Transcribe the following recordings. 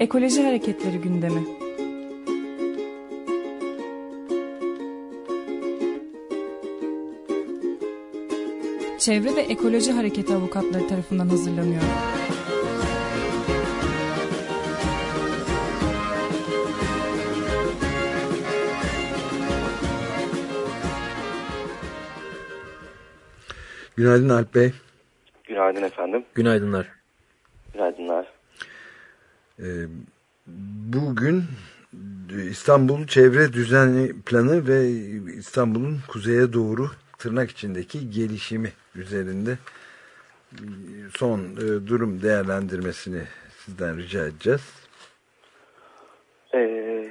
Ekoloji Hareketleri gündemi. Çevre ve Ekoloji Hareketi avukatları tarafından hazırlanıyor. Günaydın Alp Bey. Günaydın efendim. Günaydınlar. Ee, bugün İstanbul Çevre Düzenli Planı ve İstanbul'un kuzeye doğru tırnak içindeki gelişimi üzerinde son e, durum değerlendirmesini sizden rica edeceğiz. Ee,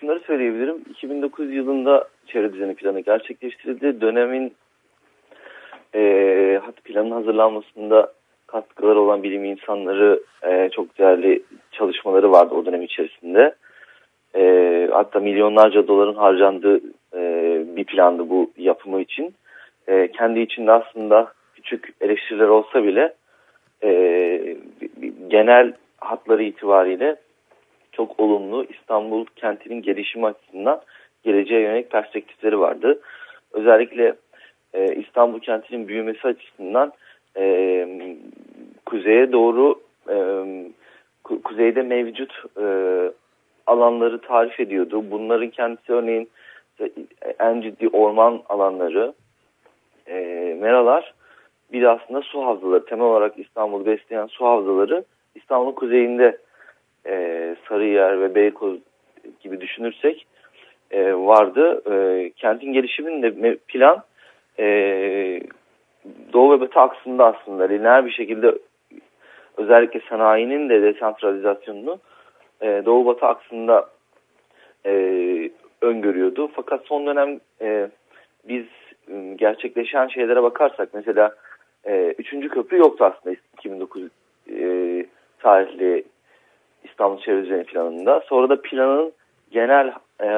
şunları söyleyebilirim. 2009 yılında çevre düzeni planı gerçekleştirildi. Dönemin e, hat planın hazırlanmasında katkıları olan bilim insanları e, çok değerli çalışmaları vardı o dönem içerisinde. E, hatta milyonlarca doların harcandığı e, bir plandı bu yapımı için. E, kendi içinde aslında küçük eleştiriler olsa bile e, genel hatları itibariyle çok olumlu İstanbul kentinin gelişimi açısından geleceğe yönelik perspektifleri vardı. Özellikle e, İstanbul kentinin büyümesi açısından e, kuzeye doğru e, ku, kuzeyde mevcut e, alanları tarif ediyordu. Bunların kendisi örneğin en ciddi orman alanları, e, meralar bir aslında su havzaları. Temel olarak İstanbul'u besleyen su havzaları İstanbul'un kuzeyinde e, Sarıyer ve Beykoz gibi düşünürsek e, vardı. E, kentin gelişiminde plan e, Doğu ve Batı aksında aslında lineer bir şekilde özellikle sanayinin de desentralizasyonunu e, Doğu Batı aksında e, öngörüyordu. Fakat son dönem e, biz gerçekleşen şeylere bakarsak mesela e, üçüncü köprü yoktu aslında 2009 e, tarihli İstanbul Çevre Düzeni planında. Sonra da planın genel e,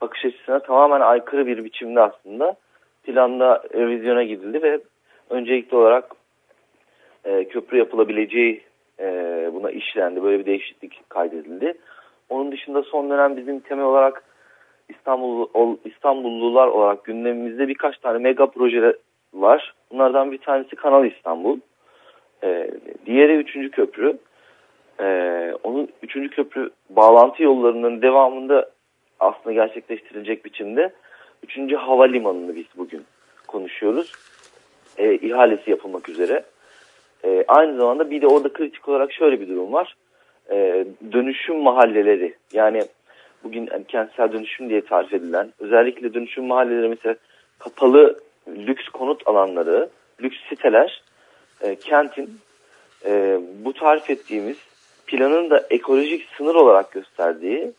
bakış açısına tamamen aykırı bir biçimde aslında planda revizyona gidildi ve öncelikli olarak e, köprü yapılabileceği e, buna işlendi. Böyle bir değişiklik kaydedildi. Onun dışında son dönem bizim temel olarak İstanbul İstanbullular olarak gündemimizde birkaç tane mega proje var. Bunlardan bir tanesi Kanal İstanbul. E, diğeri üçüncü köprü. E, onun üçüncü köprü bağlantı yollarının devamında aslında gerçekleştirilecek biçimde üçüncü havalimanını biz bugün konuşuyoruz. E, ihalesi yapılmak üzere. E, aynı zamanda bir de orada kritik olarak şöyle bir durum var. E, dönüşüm mahalleleri yani bugün yani kentsel dönüşüm diye tarif edilen özellikle dönüşüm mahalleleri mesela kapalı lüks konut alanları, lüks siteler e, kentin e, bu tarif ettiğimiz planın da ekolojik sınır olarak gösterdiği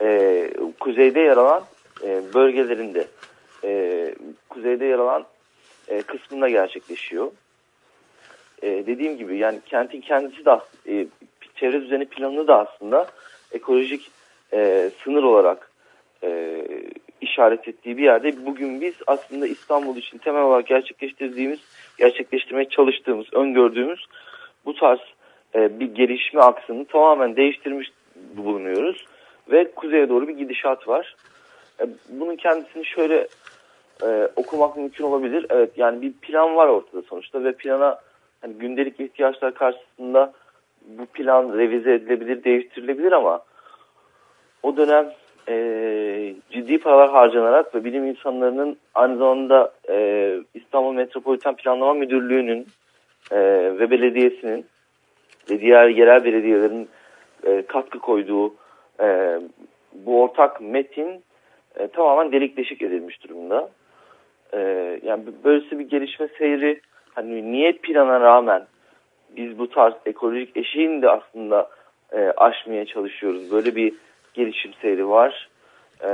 e, kuzeyde yer alan e, bölgelerinde e, kuzeyde yer alan e, kısmında gerçekleşiyor. E, dediğim gibi yani kentin kendisi de e, çevre düzeni planını da aslında ekolojik e, sınır olarak e, işaret ettiği bir yerde bugün biz aslında İstanbul için temel olarak gerçekleştirdiğimiz, gerçekleştirmeye çalıştığımız, öngördüğümüz bu tarz e, bir gelişme aksını tamamen değiştirmiş bulunuyoruz ve kuzeye doğru bir gidişat var. E, bunun kendisini şöyle e, okumak mümkün olabilir. Evet yani bir plan var ortada sonuçta ve plana hani gündelik ihtiyaçlar karşısında bu plan revize edilebilir, değiştirilebilir ama o dönem e, ciddi paralar harcanarak ve bilim insanlarının aynı zamanda e, İstanbul Metropolitan Planlama Müdürlüğü'nün e, ve belediyesinin ve diğer yerel belediyelerin e, katkı koyduğu e, bu ortak metin e, tamamen delik deşik edilmiş durumda. E, yani böylesi bir gelişme seyri hani niyet plana rağmen biz bu tarz ekolojik eşiğini de aslında e, aşmaya çalışıyoruz. Böyle bir gelişim seyri var. E,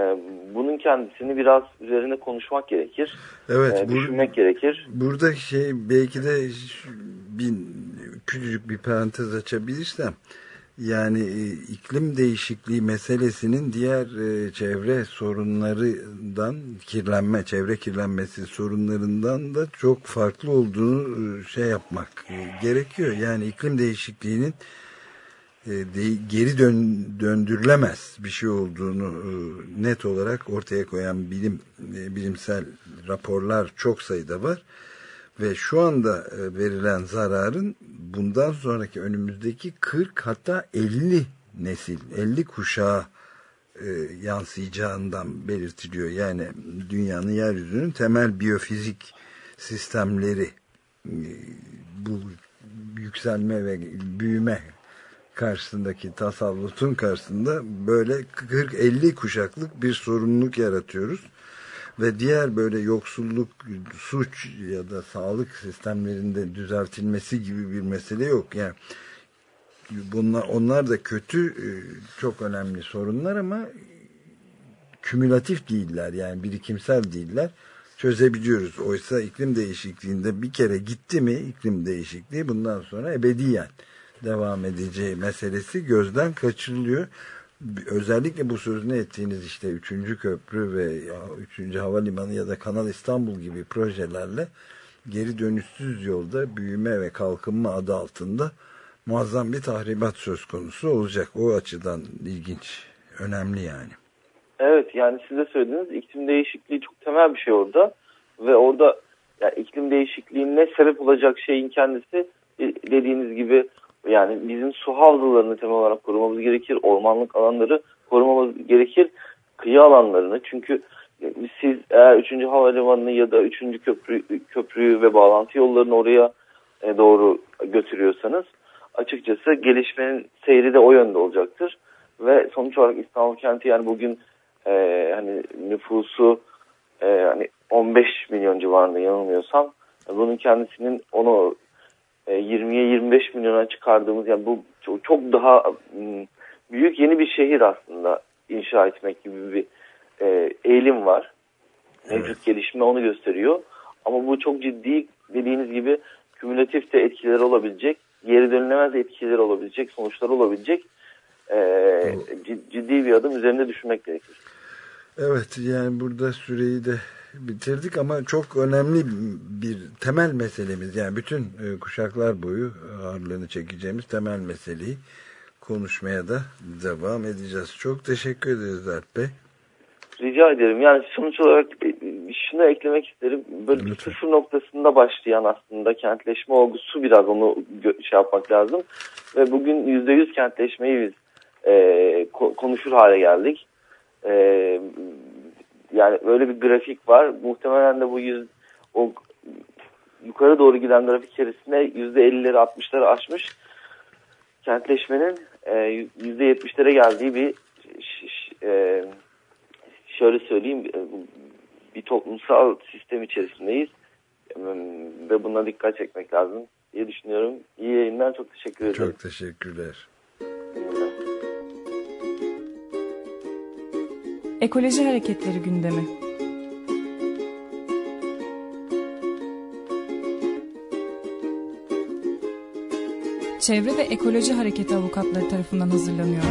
bunun kendisini biraz üzerine konuşmak gerekir. Evet. E, düşünmek gerekir. Burada şey belki de bir küçücük bir parantez açabilirsem yani e, iklim değişikliği meselesinin diğer e, çevre sorunlarından kirlenme, çevre kirlenmesi sorunlarından da çok farklı olduğunu e, şey yapmak gerekiyor. Yani iklim değişikliğinin geri dön, döndürülemez bir şey olduğunu net olarak ortaya koyan bilim bilimsel raporlar çok sayıda var ve şu anda verilen zararın bundan sonraki önümüzdeki 40 hatta 50 nesil 50 kuşağı yansıyacağından belirtiliyor. Yani dünyanın yeryüzünün temel biyofizik sistemleri bu yükselme ve büyüme karşısındaki tasavvutun karşısında böyle 40-50 kuşaklık bir sorumluluk yaratıyoruz. Ve diğer böyle yoksulluk, suç ya da sağlık sistemlerinde düzeltilmesi gibi bir mesele yok. Yani bunlar, onlar da kötü, e, çok önemli sorunlar ama kümülatif değiller yani birikimsel değiller çözebiliyoruz. Oysa iklim değişikliğinde bir kere gitti mi iklim değişikliği bundan sonra ebediyen devam edeceği meselesi gözden kaçırılıyor. Özellikle bu sözünü ettiğiniz işte 3. köprü ve 3. havalimanı ya da Kanal İstanbul gibi projelerle geri dönüşsüz yolda büyüme ve kalkınma adı altında muazzam bir tahribat söz konusu olacak. O açıdan ilginç, önemli yani. Evet yani size söylediğiniz iklim değişikliği çok temel bir şey orada ve orada yani iklim değişikliğine sebep olacak şeyin kendisi e, dediğiniz gibi yani bizim su havzalarını temel olarak korumamız gerekir. Ormanlık alanları korumamız gerekir. Kıyı alanlarını çünkü siz eğer 3. havalimanını ya da 3. Köprü, köprüyü ve bağlantı yollarını oraya e, doğru götürüyorsanız açıkçası gelişmenin seyri de o yönde olacaktır. Ve sonuç olarak İstanbul kenti yani bugün e, hani nüfusu e, hani 15 milyon civarında yanılmıyorsam bunun kendisinin onu 20'ye 25 milyona çıkardığımız yani bu çok, çok daha büyük yeni bir şehir aslında inşa etmek gibi bir e, eğilim var. Mevcut evet. gelişme onu gösteriyor. Ama bu çok ciddi dediğiniz gibi kümülatif de etkileri olabilecek, geri dönülemez etkileri olabilecek, sonuçlar olabilecek e, ciddi bir adım üzerinde düşünmek gerekir. Evet yani burada süreyi de bitirdik ama çok önemli bir temel meselemiz yani bütün e, kuşaklar boyu ağırlığını çekeceğimiz temel meseleyi konuşmaya da devam edeceğiz. Çok teşekkür ederiz Alp Bey. Rica ederim. Yani sonuç olarak e, şunu eklemek isterim. Böyle bir sıfır noktasında başlayan aslında kentleşme olgusu biraz onu şey yapmak lazım. Ve bugün yüzde yüz kentleşmeyi biz e, konuşur hale geldik. E, yani öyle bir grafik var. Muhtemelen de bu yüz o yukarı doğru giden grafik içerisinde yüzde ellileri altmışları aşmış kentleşmenin e, yüzde yetmişlere geldiği bir e, şöyle söyleyeyim e, bir toplumsal sistem içerisindeyiz ve buna dikkat çekmek lazım diye düşünüyorum. İyi yayınlar çok teşekkür ederim. Çok teşekkürler. Ekoloji Hareketleri gündemi. Çevre ve Ekoloji Hareketi avukatları tarafından hazırlanıyor.